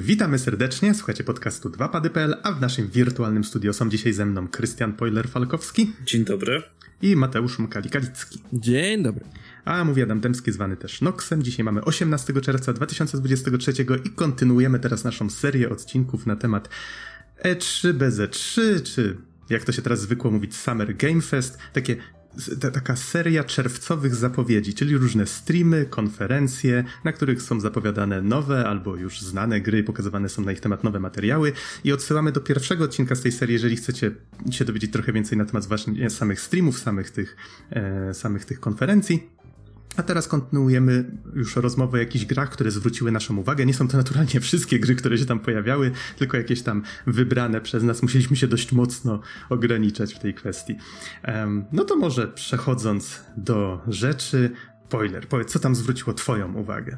Witamy serdecznie, słuchacie podcastu 2pady.pl, a w naszym wirtualnym studio są dzisiaj ze mną Krystian Poiler-Falkowski. Dzień dobry. I Mateusz Mkali-Kalicki. Dzień dobry. A mówi Adam Dębski, zwany też Noxem. Dzisiaj mamy 18 czerwca 2023 i kontynuujemy teraz naszą serię odcinków na temat E3, BZ3, czy jak to się teraz zwykło mówić, Summer Game Fest. Takie ta, taka seria czerwcowych zapowiedzi, czyli różne streamy, konferencje, na których są zapowiadane nowe albo już znane gry, pokazywane są na ich temat nowe materiały i odsyłamy do pierwszego odcinka z tej serii, jeżeli chcecie się dowiedzieć trochę więcej na temat właśnie samych streamów, samych tych, e, samych tych konferencji. A teraz kontynuujemy już rozmowę o jakichś grach, które zwróciły naszą uwagę. Nie są to naturalnie wszystkie gry, które się tam pojawiały, tylko jakieś tam wybrane przez nas. Musieliśmy się dość mocno ograniczać w tej kwestii. Um, no to może przechodząc do rzeczy, spoiler, powiedz, co tam zwróciło Twoją uwagę?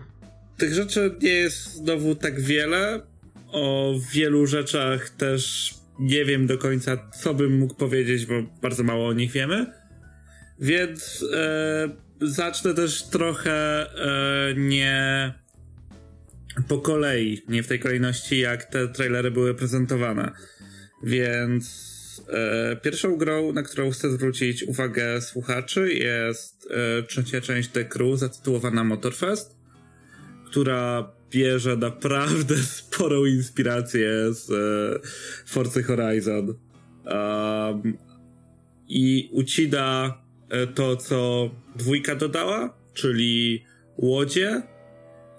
Tych rzeczy nie jest znowu tak wiele. O wielu rzeczach też nie wiem do końca, co bym mógł powiedzieć, bo bardzo mało o nich wiemy. Więc. E zacznę też trochę e, nie po kolei, nie w tej kolejności, jak te trailery były prezentowane. Więc e, pierwszą grą, na którą chcę zwrócić uwagę słuchaczy, jest e, trzecia część The Crew, zatytułowana Motorfest, która bierze naprawdę sporą inspirację z e, Forza Horizon. Um, I ucina to, co dwójka dodała, czyli łodzie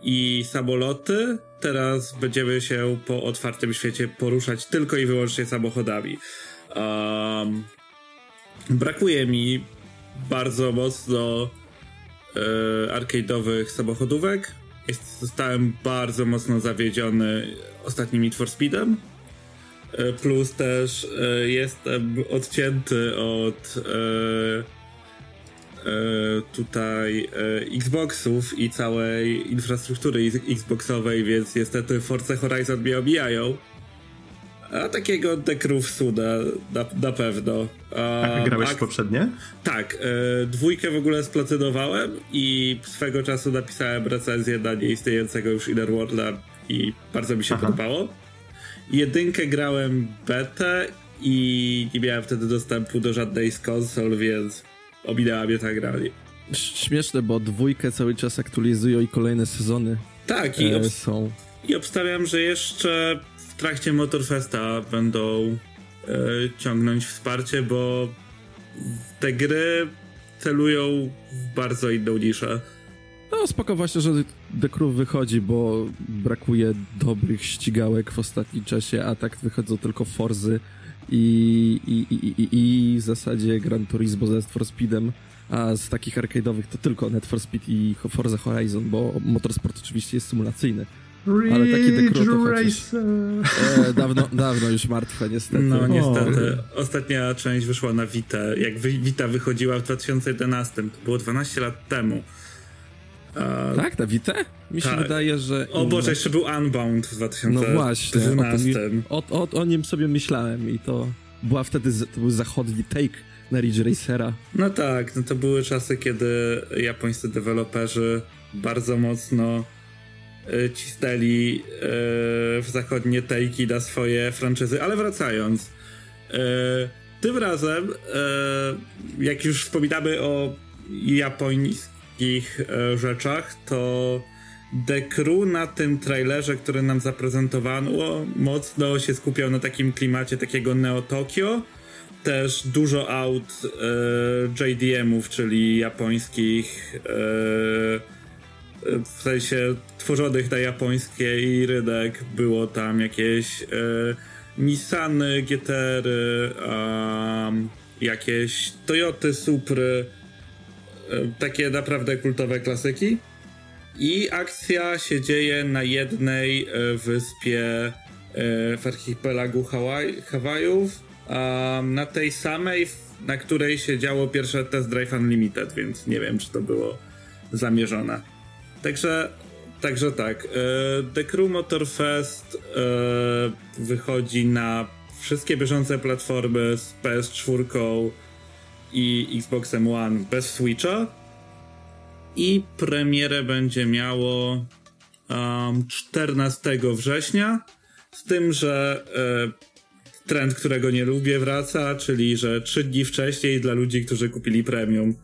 i samoloty. Teraz będziemy się po otwartym świecie poruszać tylko i wyłącznie samochodami. Um, brakuje mi bardzo mocno e, arcade'owych samochodówek. Jest, zostałem bardzo mocno zawiedziony ostatnim Need for Speedem. E, plus też e, jestem odcięty od e, E, tutaj e, Xboxów i całej infrastruktury Xboxowej, więc niestety Forza Horizon mnie obijają. A takiego Dekrufsu na, na, na pewno. A, grałeś a, poprzednie? Tak. E, dwójkę w ogóle splatynowałem i swego czasu napisałem recenzję na nieistniejącego już Inner Worlda i bardzo mi się Aha. podobało. Jedynkę grałem betę i nie miałem wtedy dostępu do żadnej z konsol, więc ominęła mnie ta gra. Śmieszne, bo dwójkę cały czas aktualizują i kolejne sezony tak, i e, są. I obstawiam, że jeszcze w trakcie Motorfesta będą e, ciągnąć wsparcie, bo te gry celują w bardzo inną niszę. No spoko właśnie, że The Crew wychodzi, bo brakuje dobrych ścigałek w ostatnim czasie, a tak wychodzą tylko Forzy i, i, i, i, i w zasadzie Gran Turismo z Need for Speedem, a z takich arcade'owych to tylko Need for Speed i Forza Horizon, bo Motorsport oczywiście jest symulacyjny. Ale taki dekro to chociaż, e, dawno, dawno już martwe niestety. No niestety. Ostatnia część wyszła na Vita. Jak Vita wychodziła w 2011, to było 12 lat temu. A... Tak, na Vita? Mi się tak. wydaje, że... O Boże, jeszcze był Unbound w 2012. No właśnie, o, o, o, o nim sobie myślałem i to była wtedy, to był zachodni take na Ridge Racera. No tak, no to były czasy, kiedy japońscy deweloperzy bardzo mocno y, cisnęli y, w zachodnie take'i na swoje franczyzy, ale wracając, y, tym razem, jak już wspominamy o japońskim takich e, rzeczach, to The Crew na tym trailerze, który nam zaprezentowano, mocno się skupiał na takim klimacie takiego Neo Tokio. Też dużo aut e, JDM-ów, czyli japońskich, e, w sensie tworzonych na japońskiej rynek. Było tam jakieś e, Nissany, GTR-y, jakieś Toyoty, Supry E, takie naprawdę kultowe klasyki. I akcja się dzieje na jednej e, wyspie e, w archipelagu Hawaj, Hawajów, na tej samej, na której się działo pierwsze Test Drive Unlimited, więc nie wiem, czy to było zamierzone. Także, także tak. The Crew Motor Fest wychodzi na wszystkie bieżące platformy z PS4, i Xboxem One bez Switcha. I premierę będzie miało um, 14 września, z tym, że e, trend, którego nie lubię, wraca, czyli że 3 dni wcześniej dla ludzi, którzy kupili premium.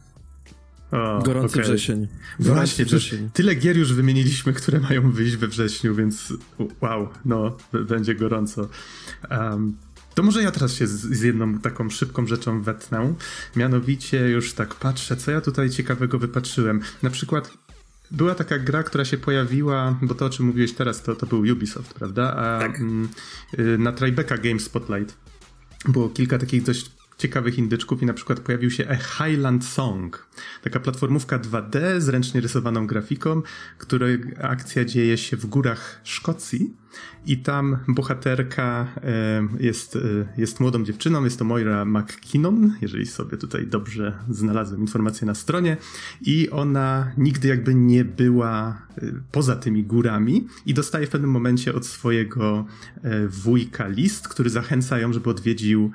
O, Gorący okay. wrzesień. Gorący Właśnie, wrzesień. tyle gier już wymieniliśmy, które mają wyjść we wrześniu, więc wow, no, będzie gorąco. Um, to może ja teraz się z, z, jedną taką szybką rzeczą wetnę. Mianowicie już tak patrzę, co ja tutaj ciekawego wypatrzyłem. Na przykład była taka gra, która się pojawiła, bo to o czym mówiłeś teraz, to, to był Ubisoft, prawda? A, tak. M, y, na Tribeca Game Spotlight było kilka takich dość ciekawych indyczków i na przykład pojawił się A Highland Song. Taka platformówka 2D z ręcznie rysowaną grafiką, której akcja dzieje się w górach Szkocji i tam bohaterka e, jest, e, jest młodą dziewczyną, jest to Moira McKinnon, jeżeli sobie tutaj dobrze znalazłem informację na stronie i ona nigdy jakby nie była e, poza tymi górami i dostaje w pewnym momencie od swojego wujka list, który zachęca ją, żeby odwiedził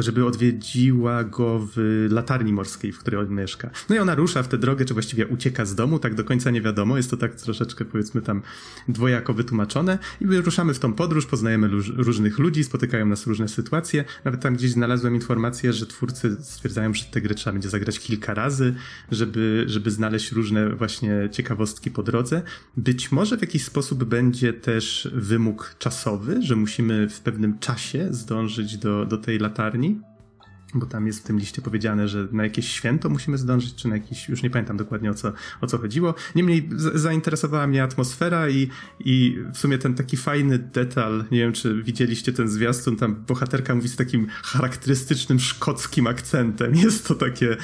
żeby odwiedziła go w latarni morskiej, w której on mieszka. No i ona rusza w tę drogę, czy właściwie ucieka z domu, tak do końca nie wiadomo, jest to tak troszeczkę powiedzmy tam dwojako wytłumaczone i ruszamy w tą podróż, poznajemy różnych ludzi, spotykają nas różne sytuacje. Nawet tam gdzieś znalazłem informację, że twórcy stwierdzają, że te gry trzeba będzie zagrać kilka razy, żeby, żeby znaleźć różne właśnie ciekawostki po drodze. Być może w jakiś sposób będzie też wymóg czasowy, że musimy w pewnym czasie zdążyć do, do tej latarni bo tam jest w tym liście powiedziane, że na jakieś święto musimy zdążyć, czy na jakiś, już nie pamiętam dokładnie o co, o co chodziło. Niemniej zainteresowała mnie atmosfera i, i w sumie ten taki fajny detal, nie wiem czy widzieliście ten zwiastun, tam bohaterka mówi z takim charakterystycznym szkockim akcentem. Jest to takie,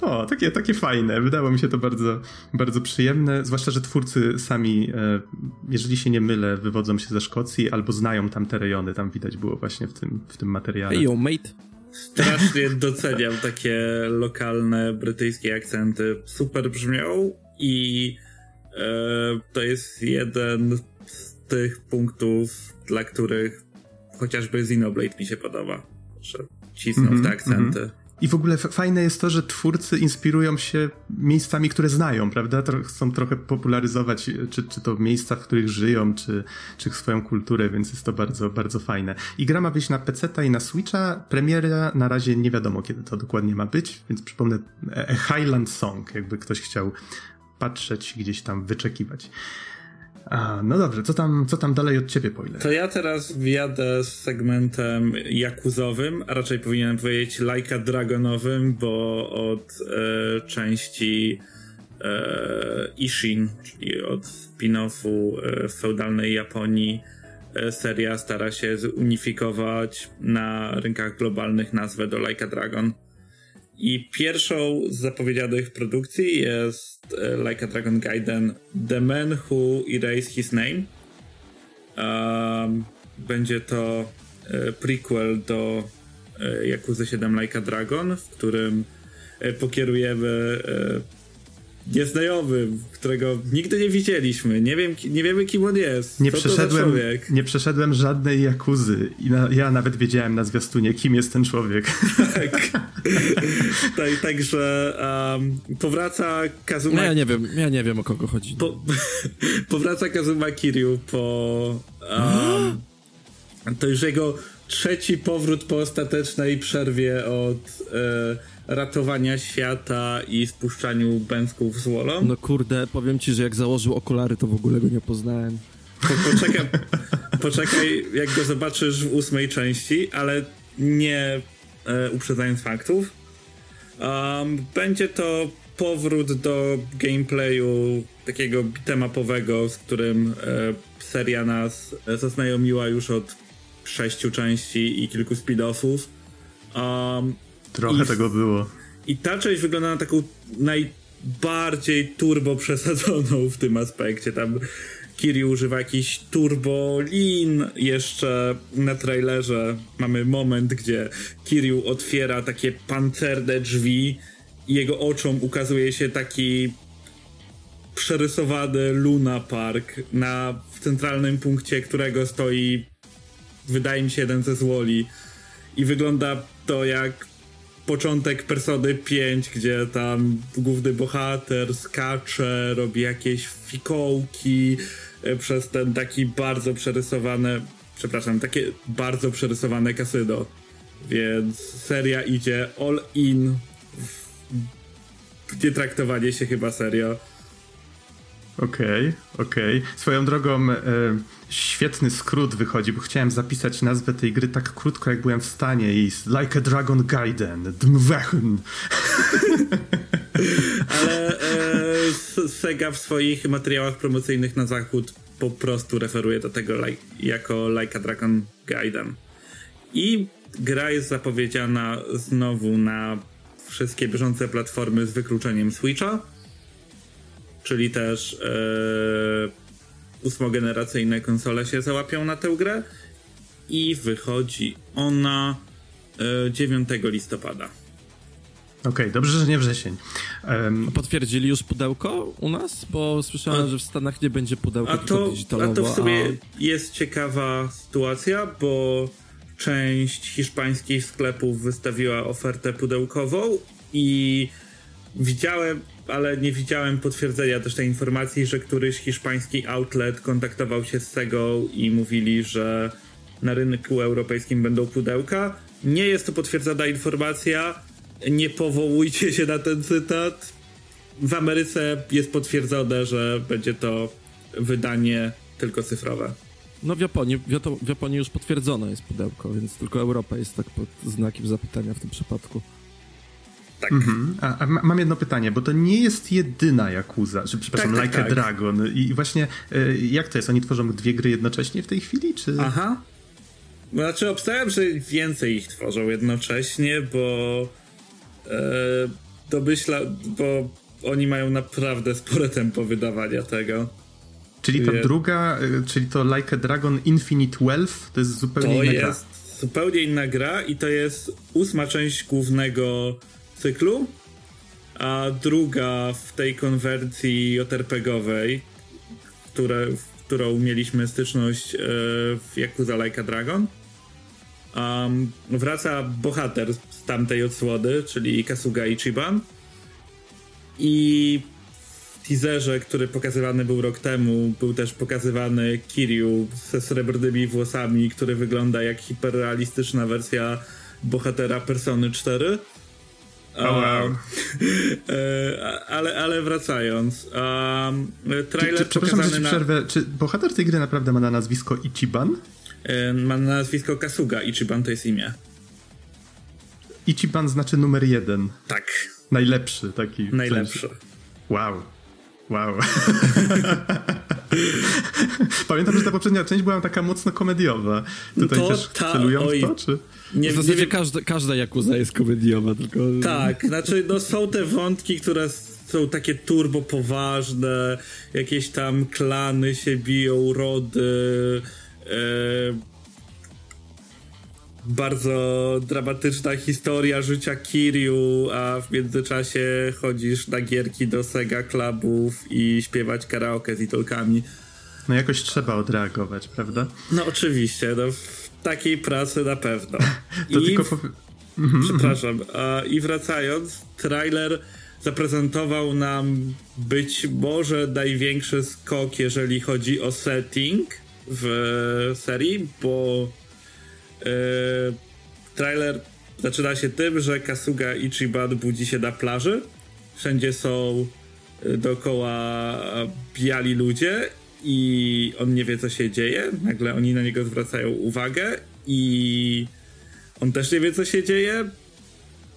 o, takie, takie fajne. Wydało mi się to bardzo, bardzo przyjemne. Zwłaszcza, że twórcy sami, e, jeżeli się nie mylę, wywodzą się ze Szkocji albo znają tam te rejony. Tam widać było właśnie w tym, w tym materiale. Hey, yo, mate. Strasznie doceniam takie lokalne brytyjskie akcenty. Super brzmią i e, to jest jeden z tych punktów, dla których chociażby Xenoblade mi się podoba. Że cisną mm -hmm, te akcenty. Mm -hmm. I w ogóle fajne jest to, że twórcy inspirują się miejscami, które znają, prawda? chcą trochę popularyzować, czy, czy to miejsca, w których żyją, czy, czy swoją kulturę, więc jest to bardzo, bardzo fajne. I gra ma wyjść na PC i na Switcha. Premiera na razie nie wiadomo, kiedy to dokładnie ma być, więc przypomnę e, Highland Song, jakby ktoś chciał patrzeć, gdzieś tam wyczekiwać. A, no dobrze, co tam, co tam dalej od ciebie, Poile? To ja teraz wjadę z segmentem jakuzowym, a raczej powinienem powiedzieć lajka dragonowym, bo od e, części e, Ishin, czyli od spin-offu e, feudalnej Japonii, e, seria stara się zunifikować na rynkach globalnych nazwę do Like Dragon. I pierwszą z zapowiedzianych produkcji jest e, Like a Dragon Gaiden The Man Who Erased His Name. Um, będzie to e, prequel do e, Yakuza 7 Like a Dragon, w którym pokierujemy nieznajomy, którego nigdy nie widzieliśmy. Nie, wiem, nie wiemy, kim on jest. Nie, przeszedłem, nie przeszedłem żadnej jakuzy i na, ja nawet wiedziałem na zwiastunie, kim jest ten człowiek. Tak. tak także um, powraca Kazuma... No ja nie wiem, ja nie wiem o kogo chodzi. Po, powraca Kazuma Kiryu po... Um, to już jego trzeci powrót po ostatecznej przerwie od... E, ratowania świata i spuszczaniu bęsków z wolą. No kurde, powiem ci, że jak założył okulary, to w ogóle go nie poznałem. Po, poczekaj, poczekaj, jak go zobaczysz w ósmej części, ale nie e, uprzedzając faktów. Um, będzie to powrót do gameplayu takiego bitemapowego, z którym e, seria nas zaznajomiła już od sześciu części i kilku speed-offów. Um, Trochę tego było. I ta część wygląda na taką najbardziej turbo przesadzoną w tym aspekcie. Tam Kiri używa jakiś turbo lin. Jeszcze na trailerze mamy moment, gdzie Kiryu otwiera takie pancerne drzwi i jego oczom ukazuje się taki przerysowany Luna Park, na w centralnym punkcie którego stoi wydaje mi się jeden ze złoli i wygląda to jak początek Persony 5, gdzie tam główny bohater skacze, robi jakieś fikołki e, przez ten taki bardzo przerysowane, przepraszam, takie bardzo przerysowane kasyno. Więc seria idzie all in w nie traktowanie się chyba serio. Okej, okay, okej. Okay. Swoją drogą e, świetny skrót wychodzi, bo chciałem zapisać nazwę tej gry tak krótko, jak byłem w stanie i Like a Dragon Gaiden. Dmwechn. Ale e, Sega w swoich materiałach promocyjnych na zachód po prostu referuje do tego like, jako Like a Dragon Gaiden. I gra jest zapowiedziana znowu na wszystkie bieżące platformy z wykluczeniem Switcha czyli też e, ósmogeneracyjne konsole się załapią na tę grę i wychodzi ona 9 e, listopada. Okej, okay, dobrze, że nie wrzesień. Um... Potwierdzili już pudełko u nas? Bo słyszałem, a, że w Stanach nie będzie pudełka, a to, A to w sumie a... jest ciekawa sytuacja, bo część hiszpańskich sklepów wystawiła ofertę pudełkową i widziałem ale nie widziałem potwierdzenia też tej informacji, że któryś hiszpański outlet kontaktował się z Segą i mówili, że na rynku europejskim będą pudełka. Nie jest to potwierdzona informacja. Nie powołujcie się na ten cytat. W Ameryce jest potwierdzone, że będzie to wydanie tylko cyfrowe. No w Japonii, w Japonii już potwierdzono jest pudełko, więc tylko Europa jest tak pod znakiem zapytania w tym przypadku. Tak. Mhm. A, a, mam jedno pytanie, bo to nie jest jedyna Yakuza, że, przepraszam, tak, tak, Like tak. a Dragon. I właśnie y, jak to jest? Oni tworzą dwie gry jednocześnie w tej chwili, czy... Aha. Znaczy obstawiam, że więcej ich tworzą jednocześnie, bo e, domyśla, bo oni mają naprawdę spore tempo wydawania tego. Czyli ta druga, e, czyli to Like a Dragon Infinite Wealth, to jest zupełnie to inna gra. To jest zupełnie inna gra i to jest ósma część głównego cyklu, a druga w tej konwersji JRPG-owej, które, którą mieliśmy styczność e, w Yakuza Like Dragon. Um, wraca bohater z tamtej odsłody, czyli Kasuga Ichiban. I w teaserze, który pokazywany był rok temu, był też pokazywany Kiryu ze srebrnymi włosami, który wygląda jak hiperrealistyczna wersja bohatera Persony 4. Oh, wow. E, ale, ale wracając. Um, trailer czy, czy, przepraszam, że ci przerwę. Na... Czy bohater tej gry naprawdę ma na nazwisko Ichiban? E, ma na nazwisko Kasuga. Ichiban to jest imię. Ichiban znaczy numer jeden. Tak. Najlepszy taki. Najlepszy. Wow. Wow. Pamiętam, że ta poprzednia część była taka mocno komediowa. Tutaj to też ta, celują oj, w to, czy... Nie, w zasadzie nie każda, każda Jakuza jest komediowa, tylko... Tak, znaczy no są te wątki, które są takie turbo poważne, jakieś tam klany się biją, rody... E, bardzo dramatyczna historia życia Kiryu, a w międzyczasie chodzisz na gierki do Sega Clubów i śpiewać karaoke z idolkami. No jakoś trzeba odreagować, prawda? No oczywiście, no w takiej pracy na pewno. to I tylko... Po... Mhm, Przepraszam. A, I wracając, trailer zaprezentował nam być może największy skok, jeżeli chodzi o setting w serii, bo trailer zaczyna się tym, że Kasuga Ichiban budzi się na plaży. Wszędzie są yy, dookoła biali ludzie i on nie wie, co się dzieje. Nagle oni na niego zwracają uwagę i on też nie wie, co się dzieje.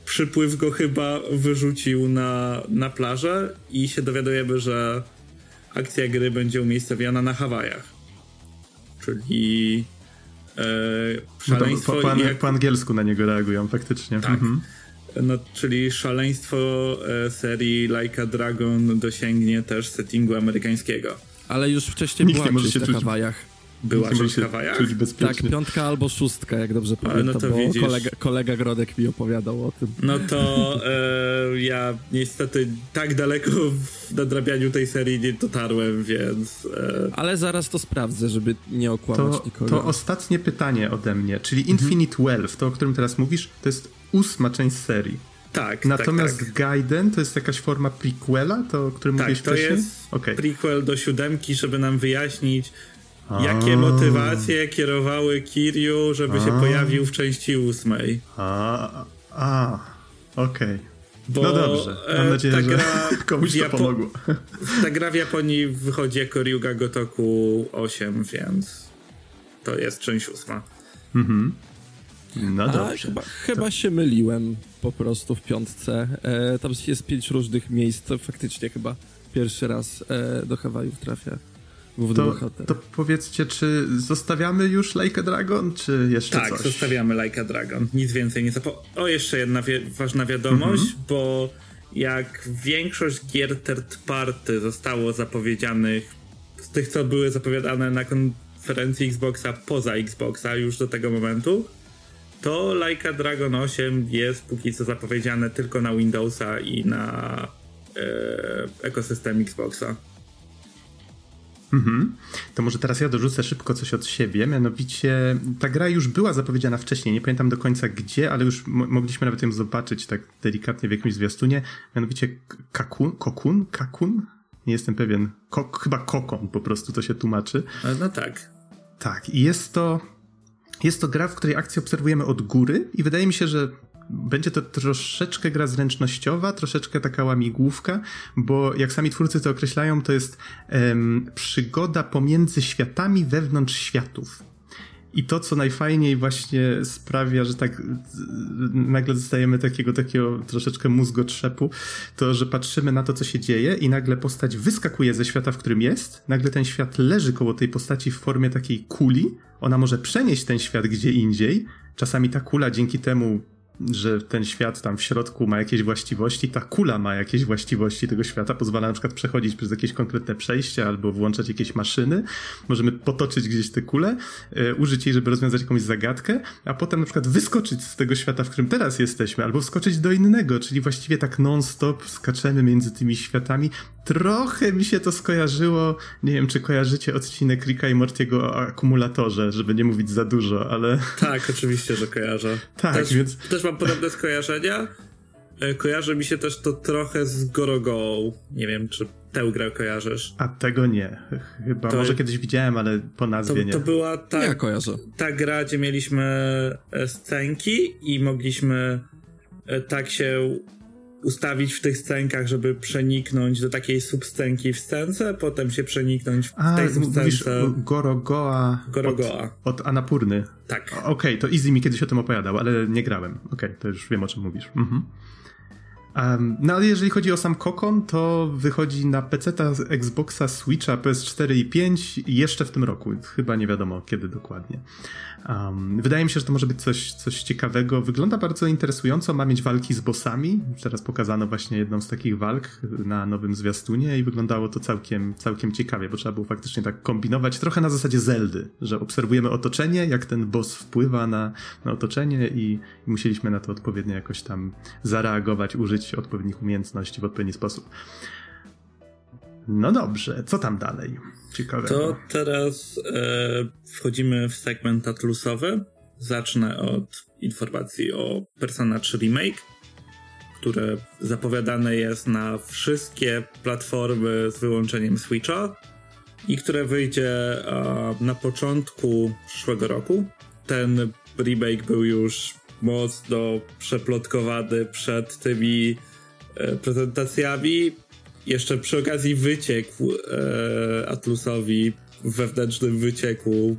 Przypływ go chyba wyrzucił na, na plażę i się dowiadujemy, że akcja gry będzie umiejscowiona na Hawajach. Czyli szaleństwo. No po, po, jak... po, angielsku na niego reagują faktycznie. Tak. Mhm. No, czyli szaleństwo e, serii Like a Dragon dosięgnie też settingu amerykańskiego. Ale już wcześniej Nikt była nie może się na Hawajach. Była część w Hawajach? Czuć bezpiecznie. Tak, piątka albo szóstka, jak dobrze pamiętam, no to bo widzisz. kolega, kolega Grodek mi opowiadał o tym. No to e, ja niestety tak daleko w nadrabianiu tej serii nie dotarłem, więc... E... Ale zaraz to sprawdzę, żeby nie okłamać to, nikogo. To ostatnie pytanie ode mnie, czyli mhm. Infinite Wealth, to o którym teraz mówisz, to jest ósma część serii. Tak, Natomiast tak, tak. Gaiden to jest jakaś forma prequela, to, o którym tak, mówiłeś to wcześniej? jest okay. prequel do siódemki, żeby nam wyjaśnić, jakie motywacje kierowały Kiryu, żeby się pojawił w części ósmej. A, a okej. Okay. No dobrze, mam e, nadzieję, że gra komuś to Japo pomogło. ta gra w Japonii wychodzi jako Ryuga Gotoku 8, więc to jest część ósma. Mhm. No A, dobrze. chyba, chyba się myliłem po prostu w piątce. E, tam jest pięć różnych miejsc, to faktycznie chyba pierwszy raz e, do Hawajów trafia główny To, bohater. to powiedzcie, czy zostawiamy już Like a Dragon, czy jeszcze Tak, coś? zostawiamy Like a Dragon. Nic więcej nie zapo... O, jeszcze jedna wi ważna wiadomość, Mhm. bo jak większość gier third party zostało zapowiedzianych z tych, co były zapowiadane na konferencji Xboxa poza Xboxa już do tego momentu, to Like a Dragon 8 jest póki co zapowiedziane tylko na Windowsa i na e, ekosystem Xboxa. Mhm. To może teraz ja dorzucę szybko coś od siebie. Mianowicie ta gra już była zapowiedziana wcześniej. Nie pamiętam do końca gdzie, ale już mogliśmy nawet ją zobaczyć tak delikatnie w jakimś zwiastunie. Mianowicie Kakun? Kokun? Kakun? Nie jestem pewien. Ko chyba Kokon po prostu to się tłumaczy. No tak. Tak. I jest to, jest to gra, w której akcję obserwujemy od góry i wydaje mi się, że będzie to troszeczkę gra zręcznościowa, troszeczkę taka łamigłówka, bo jak sami twórcy to określają, to jest przygoda pomiędzy światami wewnątrz światów. I to, co najfajniej właśnie sprawia, że tak nagle dostajemy takiego, takiego troszeczkę mózgotrzepu, to, że patrzymy na to, co się dzieje i nagle postać wyskakuje ze świata, w którym jest, nagle ten świat leży koło tej postaci w formie takiej kuli, ona może przenieść ten świat gdzie indziej, czasami ta kula dzięki temu że ten świat tam w środku ma jakieś właściwości, ta kula ma jakieś właściwości tego świata, pozwala na przykład przechodzić przez jakieś konkretne przejścia albo włączać jakieś maszyny. Możemy potoczyć gdzieś tę kulę, e, użyć jej, żeby rozwiązać jakąś zagadkę, a potem na przykład wyskoczyć z tego świata, w którym teraz jesteśmy, albo wskoczyć do innego, czyli właściwie tak non-stop skaczemy między tymi światami. Trochę mi się to skojarzyło, nie wiem, czy kojarzycie odcinek Ricka i Mortiego o akumulatorze, żeby nie mówić za dużo, ale... Tak, oczywiście, że kojarzę. Tak, też, więc... Też mam podobne skojarzenia. E, Kojarzy mi się też to trochę z Gorogoą. Nie wiem, czy tę grę kojarzysz. A tego nie. Chyba, To- może kiedyś widziałem, ale po To, nazwie nie. to była ta, Ja kojarzę. ta gra, gdzie mieliśmy e, scenki i mogliśmy e, tak się ustawić w tych scenkach, żeby przeniknąć do takiej subscenki w scence, potem się przeniknąć w A, tej mówisz o Gorogoa Gorogoa. Od, od Anapurny. Tak. Okej, to Easy mi kiedyś o tym opowiadał, ale nie grałem. Okej, to już wiem o czym mówisz. Mhm. Um, no ale jeżeli chodzi o sam Kokon, to wychodzi na PC, Xboxa, Switcha, PS4 i 5 jeszcze w tym roku. Chyba nie wiadomo kiedy dokładnie. Um, wydaje mi się, że to może być coś, coś ciekawego. Wygląda bardzo interesująco, ma mieć walki z bossami. Teraz pokazano właśnie jedną z takich walk na nowym zwiastunie i wyglądało to całkiem, całkiem ciekawie, bo trzeba było faktycznie tak kombinować, trochę na zasadzie Zeldy, że obserwujemy otoczenie, jak ten boss wpływa na, na otoczenie i, i musieliśmy na to odpowiednio jakoś tam zareagować, użyć odpowiednich umiejętności w odpowiedni sposób. No dobrze, co tam dalej? Ciekawego. To teraz e, wchodzimy w segment atlusowy. Zacznę od informacji o Persona 3 Remake, które zapowiadane jest na wszystkie platformy z wyłączeniem Switcha i które wyjdzie e, na początku przyszłego roku. Ten remake był już mocno przeplotkowany przed tymi e, prezentacjami jeszcze przy okazji wyciekł e, Atlusowi w wewnętrznym wycieku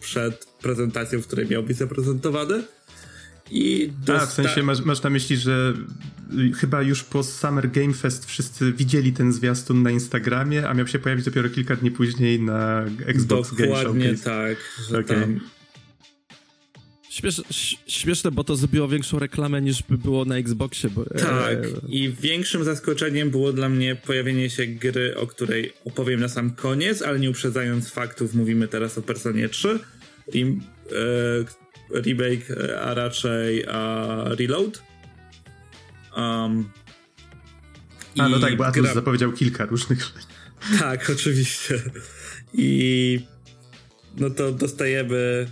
przed prezentacją, w której miał być zaprezentowany. I A, dosta- w sensie masz, masz na myśli, że y, chyba już po Summer Game Fest wszyscy widzieli ten zwiastun na Instagramie, a miał się pojawić dopiero kilka dni później na Xbox Game Dokładnie Showcase. tak, że Okej. tam Śmiesz, śmieszne, bo to zrobiło większą reklamę niż by było na Xboxie. Bo, Tak, e, i większym zaskoczeniem było dla mnie pojawienie się gry, o której opowiem na sam koniec, ale nie uprzedzając faktów, mówimy teraz o Personie 3. Rem, e, remake, e, a raczej a Reload. Um, A no tak, bo Atlus gra- zapowiedział kilka różnych rzeczy. Tak, oczywiście. I no to dostajemy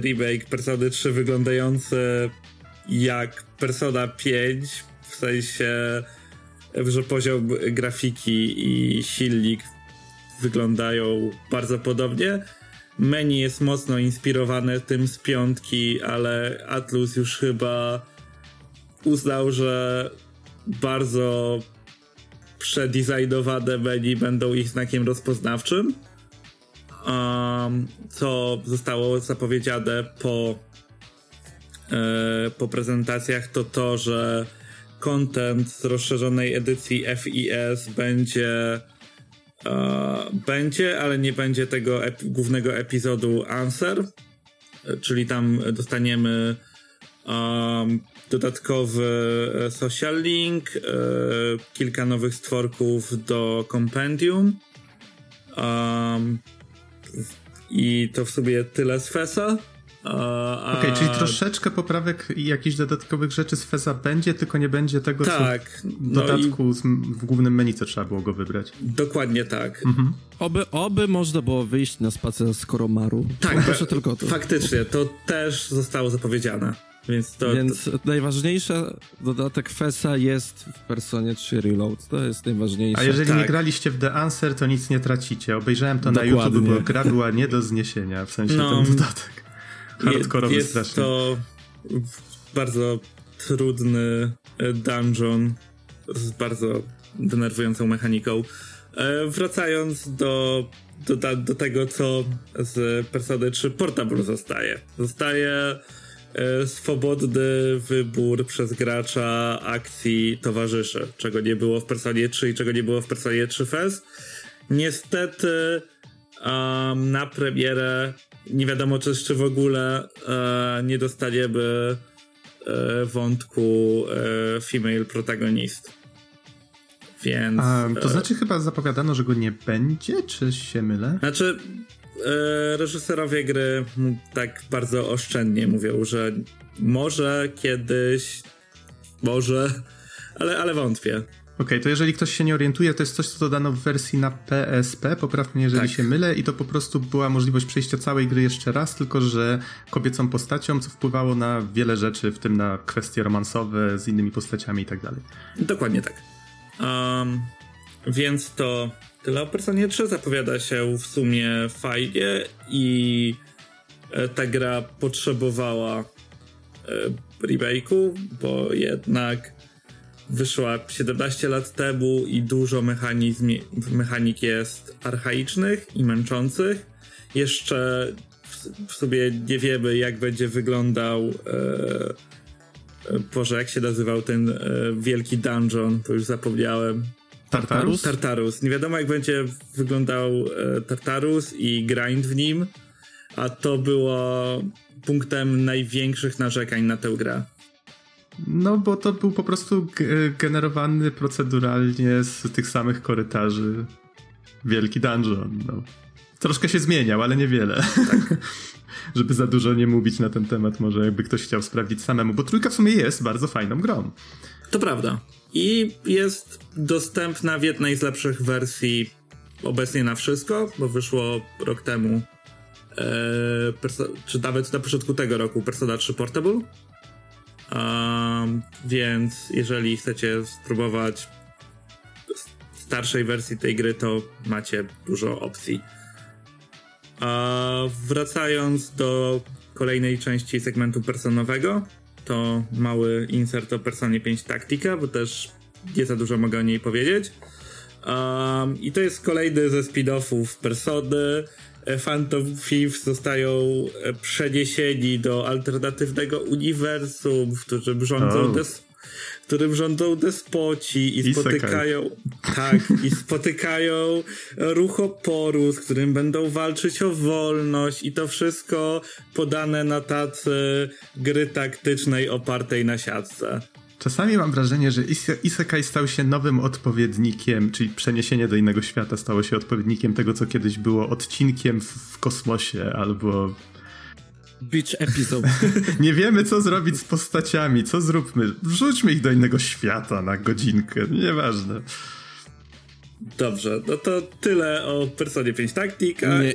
remake Persony 3 wyglądający jak Persona 5, w sensie, że poziom grafiki i silnik wyglądają bardzo podobnie. Menu jest mocno inspirowane tym z piątki, ale Atlus już chyba uznał, że bardzo przedesignowane menu będą ich znakiem rozpoznawczym. Um, co zostało zapowiedziane po, e, po prezentacjach, to to, że content z rozszerzonej edycji FIS będzie e, będzie, ale nie będzie tego ep głównego epizodu Answer, czyli tam dostaniemy um, dodatkowy e, social link, e, kilka nowych stworków do kompendium. Um, I to w sobie tyle z FESA. Okej, okay, czyli troszeczkę poprawek i jakichś dodatkowych rzeczy z FESA będzie, tylko nie będzie tego, tak, co w no dodatku i... w głównym menu, co trzeba było go wybrać. Dokładnie tak. Mhm. Oby, oby można było wyjść na spacer z Koromaru. Tak, proszę tylko to. Faktycznie, to też zostało zapowiedziane. Więc, to, Więc to... najważniejsza dodatek FESA jest w Personie 3 Reload. To jest najważniejsze. A jeżeli tak. nie graliście w The Answer, to nic nie tracicie. Obejrzałem to Dokładnie. na YouTube, bo gra była nie do zniesienia, w sensie no, ten dodatek. Hardkorowy jest strasznie. to bardzo trudny e, dungeon z bardzo denerwującą mechaniką. E, wracając do, do, do tego, co z Persony 3 Portable zostaje. Zostaje swobodny wybór przez gracza akcji towarzyszy, czego nie było w Personie 3 i czego nie było w Personie 3 FES. Niestety um, na premierę nie wiadomo czy, czy w ogóle e, nie dostaniemy e, wątku e, female protagonist. Więc. to e, znaczy, chyba zapowiadano, że go nie będzie, czy się mylę? Znaczy, e, reżyserowie gry tak bardzo oszczędnie mówią, że może kiedyś, może, ale, ale wątpię. Okej, okay, to jeżeli ktoś się nie orientuje, to jest coś, co dodano w wersji na PSP, poprawnie jeżeli tak. się mylę, i to po prostu była możliwość przejścia całej gry jeszcze raz, tylko że kobiecą postacią, co wpływało na wiele rzeczy, w tym na kwestie romansowe z innymi postaciami i tak dalej. Dokładnie tak. Um, więc to tyle o Personie 3 zapowiada się w sumie fajnie i e, ta gra potrzebowała e, remake'u, bo jednak wyszła 17 lat temu i dużo mechanizm, mechanik jest archaicznych i męczących. Jeszcze w, sobie nie wiemy, jak będzie wyglądał. E, Boże, jak się nazywał ten e, wielki dungeon, to już zapomniałem. Tartarus? Tartarus. Nie wiadomo, jak będzie wyglądał e, Tartarus i grind w nim, a to było punktem największych narzekań na tę grę. No, bo to był po prostu generowany proceduralnie z tych samych korytarzy wielki dungeon. No. Troszkę się zmieniał, ale niewiele. Tak. Żeby za dużo nie mówić na ten temat, może jakby ktoś chciał sprawdzić samemu, bo trójka w sumie jest bardzo fajną grą. To prawda. I jest dostępna w jednej z lepszych wersji obecnie na wszystko, bo wyszło rok temu, e, czy nawet na początku tego roku, Persona 3 Portable. Więc jeżeli chcecie spróbować starszej wersji tej gry, to macie dużo opcji. Wracając do kolejnej części segmentu personowego, to mały insert o Personie 5 Tactica, bo też nie za dużo mogę o niej powiedzieć. Um, I to jest kolejny ze spin-offów Persony. E, Phantom Thieves zostają e, przeniesieni do alternatywnego uniwersum, w którym rządzą oh. des którym rządzą despoci i spotykają. Tak, i spotykają ruch oporu, z którym będą walczyć o wolność, i to wszystko podane na tacy gry taktycznej opartej na siatce. Czasami mam wrażenie, że Isekai stał się nowym odpowiednikiem, czyli przeniesienie do innego świata stało się odpowiednikiem tego, co kiedyś było odcinkiem w kosmosie albo Beach episode. Nie wiemy, co zrobić z postaciami. Co zróbmy? Wrzućmy ich do innego świata na godzinkę. Nieważne. Dobrze, no to tyle o Personie 5 Taktika. Nie,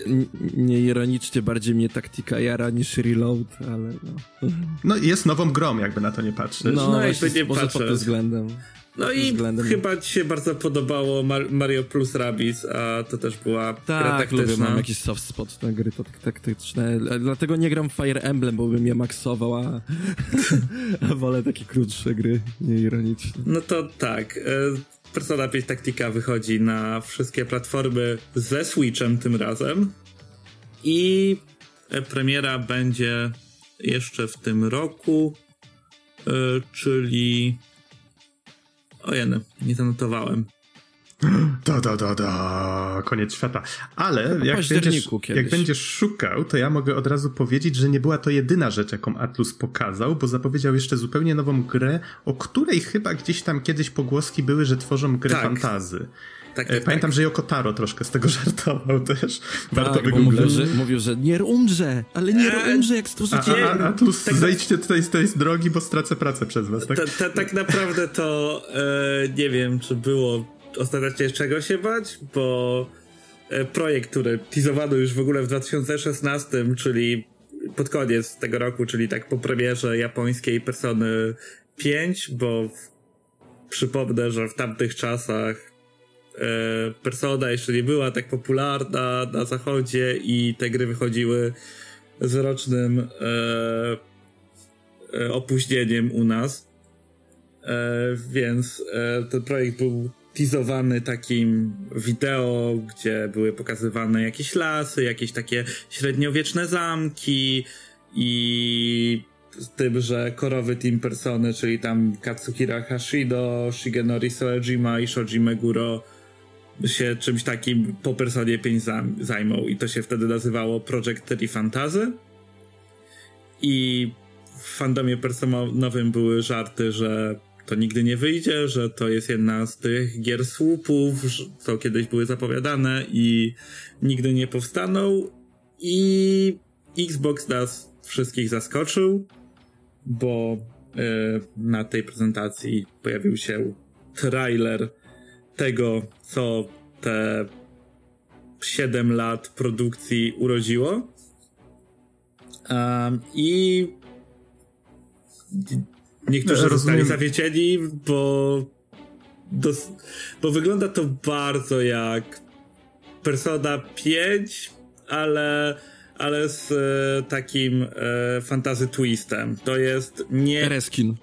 nie ironicznie, bardziej mnie taktika jara niż reload, ale no. No jest nową grą, jakby na to nie patrzeć. No, No, jakby nie może pod tym względem. No i względem- chyba ci się bardzo podobało Mar- Mario plus Rabbids, a to też była gra Tak, taktyczna. lubię, mam jakiś soft spot na gry tak- taktyczne, dlatego nie gram w Fire Emblem, bo bym je maksował, a, a wolę takie krótsze gry, nieironicznie. No to tak. Persona 5 Taktika wychodzi na wszystkie platformy ze Switchem tym razem. I e, premiera będzie jeszcze w tym roku, e, czyli. Ojeny, nie zanotowałem. Da, da, da, da, koniec świata. Ale jak będziesz, jak będziesz szukał, to ja mogę od razu powiedzieć, że nie była to jedyna rzecz, jaką Atlus pokazał, bo zapowiedział jeszcze zupełnie nową grę, o której chyba gdzieś tam kiedyś pogłoski były, że tworzą grę Tak. fantazy. Tak, E, tak, Pamiętam, tak. że Yoko Taro troszkę z tego żartował też. Warto tak, mówił że, mówił, że nie umrze, ale nie Eee, umrze, jak A, stworzycie... a, a Atlus, tak- zejdźcie tutaj z tej drogi, bo stracę pracę przez was, tak? Ta, ta, tak naprawdę to e, nie wiem, czy było ostatecznie czego się bać, bo e, projekt, który teasowano już w ogóle w 2016, czyli pod koniec tego roku, czyli tak po premierze japońskiej Persony 5, bo w, przypomnę, że w tamtych czasach e, Persona jeszcze nie była tak popularna na zachodzie i te gry wychodziły z rocznym e, e, opóźnieniem u nas. E, więc e, ten projekt był teasowany takim wideo, gdzie były pokazywane jakieś lasy, jakieś takie średniowieczne zamki i z tym, że korowy team persony, czyli tam Katsuhira Hashido, Shigenori Soejima i Shoji Meguro się czymś takim po Personie 5 zam- zajmą. I to się wtedy nazywało Project 3 Fantasy. I w fandomie personowym były żarty, że to nigdy nie wyjdzie, że to jest jedna z tych gier słupów, co kiedyś były zapowiadane i nigdy nie powstaną. I Xbox nas wszystkich zaskoczył, bo e, na tej prezentacji pojawił się trailer tego, co te 7 lat produkcji urodziło. Um, I niektórzy zostali rozumiem. zawiedzieni, bo, dos- bo wygląda to bardzo jak Persona 5, ale, ale z e, takim e, fantasy twistem. To jest nie... Reskin.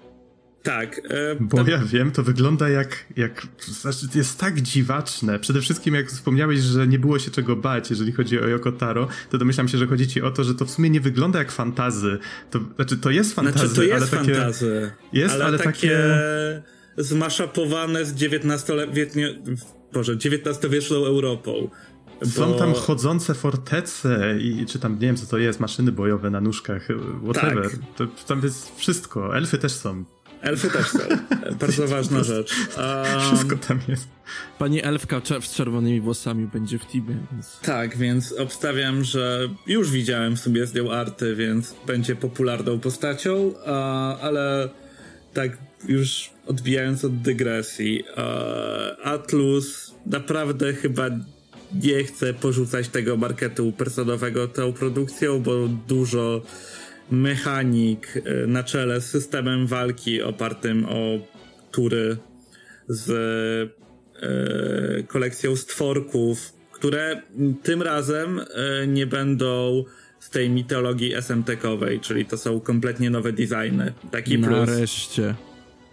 Tak. E, Bo ja wiem, to wygląda jak, jak. Znaczy, jest tak dziwaczne. Przede wszystkim, jak wspomniałeś, że nie było się czego bać, jeżeli chodzi o Yoko Taro, to domyślam się, że chodzi ci o to, że to w sumie nie wygląda jak fantazy. To, znaczy, to jest fantazy, Znaczy, to jest ale takie. fantazy. Jest, ale, ale takie, takie- zmaszapowane z XIX-wieczną Boże, XIX-wieczną Europą. Są Bo- tam chodzące fortece i czy tam, nie wiem co to jest, maszyny bojowe na nóżkach, whatever. Tak. To, tam jest wszystko. Elfy też są. Elfy też są. Bardzo ważna rzecz. Um, Wszystko tam jest. Pani Elfka z czerwonymi włosami będzie w teamie, więc... Tak, więc obstawiam, że już widziałem w sobie z nią arty, więc będzie popularną postacią, a, ale tak już odbijając od dygresji, e, Atlus naprawdę chyba nie chce porzucać tego marketu personowego tą produkcją, bo dużo mechanik e, na czele z systemem walki opartym o tury z e, kolekcją stworków, które tym razem e, nie będą z tej mitologii SMT-kowej, czyli to są kompletnie nowe designy. Taki plus.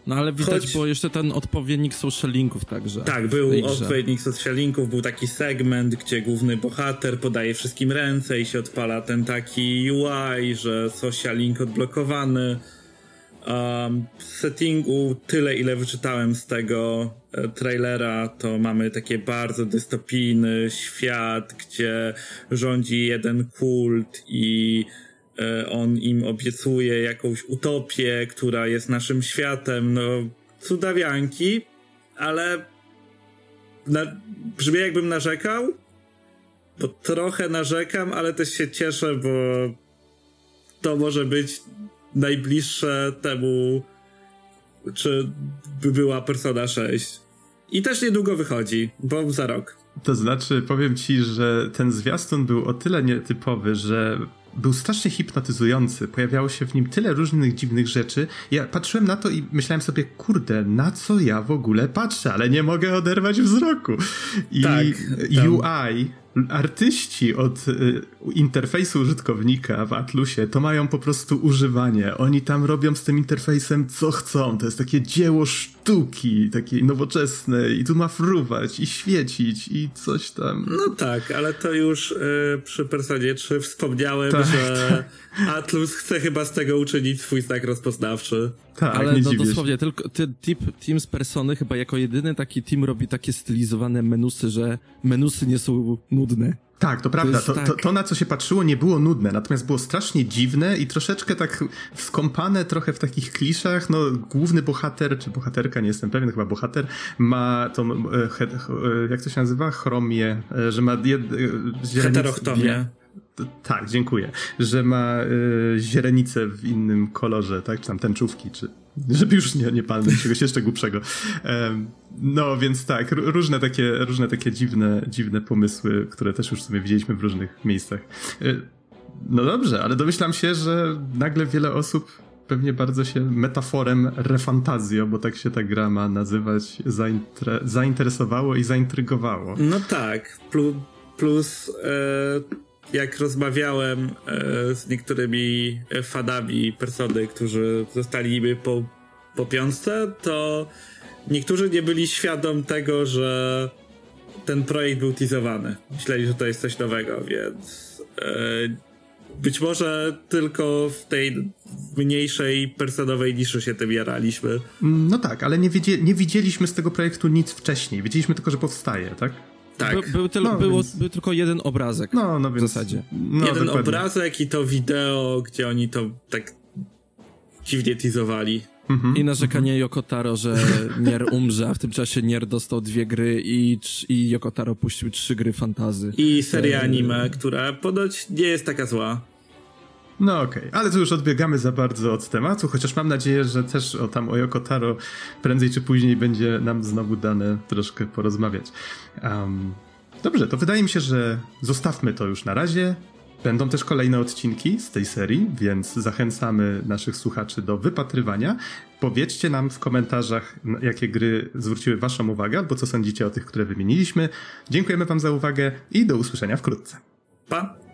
No ale widać, Choć- bo jeszcze ten odpowiednik social linków także. Tak, był odpowiednik social linków, był taki segment, gdzie główny bohater podaje wszystkim ręce i się odpala ten taki UI, że social link odblokowany. Um, settingu tyle, ile wyczytałem z tego e, trailera, to mamy takie bardzo dystopijny świat, gdzie rządzi jeden kult i on im obiecuje jakąś utopię, która jest naszym światem. No, cudawianki, ale na, brzmi jakbym narzekał, bo trochę narzekam, ale też się cieszę, bo to może być najbliższe temu, czy by była Persona 6. I też niedługo wychodzi, bo za rok. To znaczy, powiem ci, że ten zwiastun był o tyle nietypowy, że był strasznie hipnotyzujący. Pojawiało się w nim tyle różnych dziwnych rzeczy. Ja patrzyłem na to i myślałem sobie, kurde, na co ja w ogóle patrzę, ale nie mogę oderwać wzroku. I tak, UI artyści od y, interfejsu użytkownika w Atlusie to mają po prostu używanie. Oni tam robią z tym interfejsem co chcą. To jest takie dzieło sztuki, takie nowoczesne i tu ma fruwać i świecić i coś tam. No tak, ale to już y, przy Personie 3 wspomniałem, tak, że tak. Atlus chce chyba z tego uczynić swój znak rozpoznawczy. Tak, ale no dosłownie, tylko ty, tip, team z Persony chyba jako jedyny taki team robi takie stylizowane menusy, że menusy nie są nudne. Tak, to prawda. To, to, tak... to, to, na co się patrzyło, nie było nudne, natomiast było strasznie dziwne i troszeczkę tak skąpane trochę w takich kliszach. No, główny bohater, czy bohaterka, nie jestem pewien, chyba bohater, ma tą, e, he, he, jak to się nazywa? Chromię, e, że ma... Jed, e, Heterochtomię. Tak, dziękuję. Że ma y, źrenicę w innym kolorze, tak? Czy tam tęczówki, czy żeby już nie, nie palnąć czegoś jeszcze głupszego. Um, no, więc tak, różne takie, różne takie dziwne, dziwne pomysły, które też już sobie widzieliśmy w różnych miejscach. Y, no dobrze, ale domyślam się, że nagle wiele osób pewnie bardzo się metaforem refantazjo, bo tak się ta gra ma nazywać, zainter zainteresowało i zaintrygowało. No tak, plus, plus e, jak rozmawiałem e, z niektórymi fanami persony, którzy zostali niby po, po piątce, to niektórzy nie byli świadom tego, że ten projekt był teasowany. Myśleli, że to jest coś nowego, więc e, być może tylko w tej mniejszej personowej niszy się tym jaraliśmy. No tak, ale nie, nie widzieliśmy z tego projektu nic wcześniej. Wiedzieliśmy tylko, że powstaje, tak? Tak. By, był, tyl, no, było, więc... był tylko jeden obrazek. No, no więc, w zasadzie. No, jeden dokładnie. obrazek i to wideo, gdzie oni to tak dziwnie teasowali. Mhm, I narzekanie mhm. Yokotaro, że Nier umrze, a w tym czasie Nier dostał dwie gry i, i Yokotaro puścił trzy gry fantazy. I seria anime, która ponoć nie jest taka zła. No okej, okay. ale tu już odbiegamy za bardzo od tematu, chociaż mam nadzieję, że też o tam o Yoko Taro prędzej czy później będzie nam znowu dane troszkę porozmawiać. Um, dobrze, to wydaje mi się, że zostawmy to już na razie. Będą też kolejne odcinki z tej serii, więc zachęcamy naszych słuchaczy do wypatrywania. Powiedzcie nam w komentarzach, jakie gry zwróciły Waszą uwagę, albo co sądzicie o tych, które wymieniliśmy. Dziękujemy Wam za uwagę i do usłyszenia wkrótce. Pa!